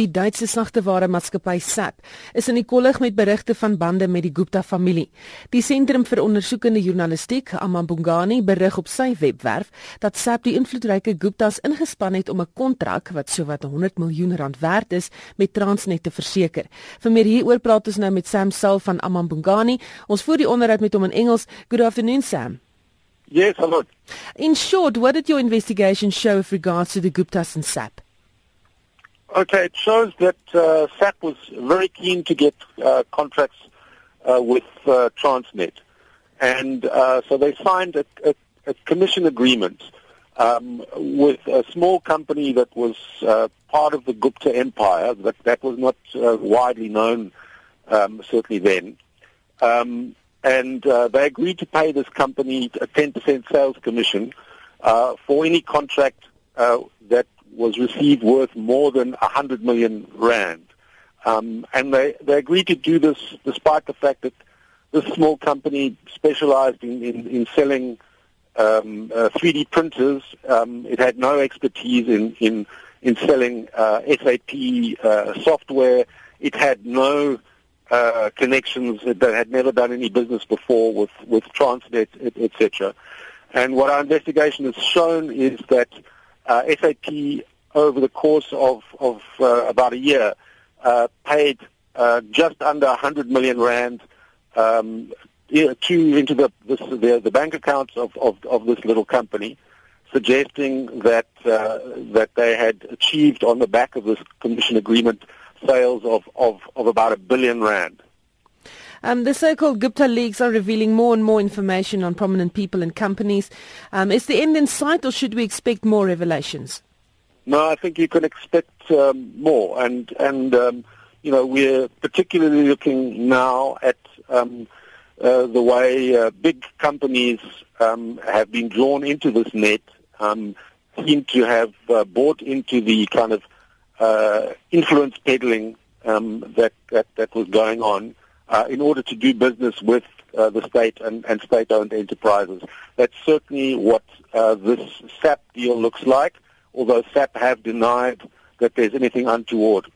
Die Duitse sagteware maatskappy SAP is in die kollig met berigte van bande met die Gupta familie. Die Sentrum vir Ondersoekende Journalistiek, Amambungani, berig op sy webwerf dat SAP die invloedryke Guptas ingespan het om 'n kontrak wat sowat 100 miljoen rand werd is met Transnet te verseker. Vir meer hieroor praat ons nou met Sam Sal van Amambungani. Ons voer die onderhoud met hom in Engels. Good afternoon, Sam. Yes, hello. In short, what did your investigation show with regards to the Guptas and SAP? Okay, it shows that uh, SAP was very keen to get uh, contracts uh, with uh, Transnet. And uh, so they signed a, a, a commission agreement um, with a small company that was uh, part of the Gupta empire, but that was not widely known um, certainly then. Um, and they agreed to pay this company a 10% sales commission for any contract was received worth more than 100 million rand. Um, and they, they agreed to do this despite the fact that this small company specialized in, in, in selling um, uh, 3D printers. Um, it had no expertise in, in, in selling uh, SAP uh, software. It had no uh, connections that had never done any business before with, with Transnet, etc. And what our investigation has shown is that uh, SAP over the course of, of uh, about a year uh, paid uh, just under 100 million rand um, to into the, this, the, the bank accounts of, of, of this little company, suggesting that uh, that they had achieved on the back of this commission agreement sales of, of, of about a billion rand. Um, the so-called Gupta leaks are revealing more and more information on prominent people and companies. Um, is the end in sight, or should we expect more revelations? No, I think you can expect um, more, and and um, you know we're particularly looking now at um, uh, the way uh, big companies um, have been drawn into this net, um, seem to have uh, bought into the kind of uh, influence peddling um, that, that that was going on uh, in order to do business with uh, the state and, and state-owned enterprises. That's certainly what this SAP deal looks like although SAP have denied that there's anything untoward.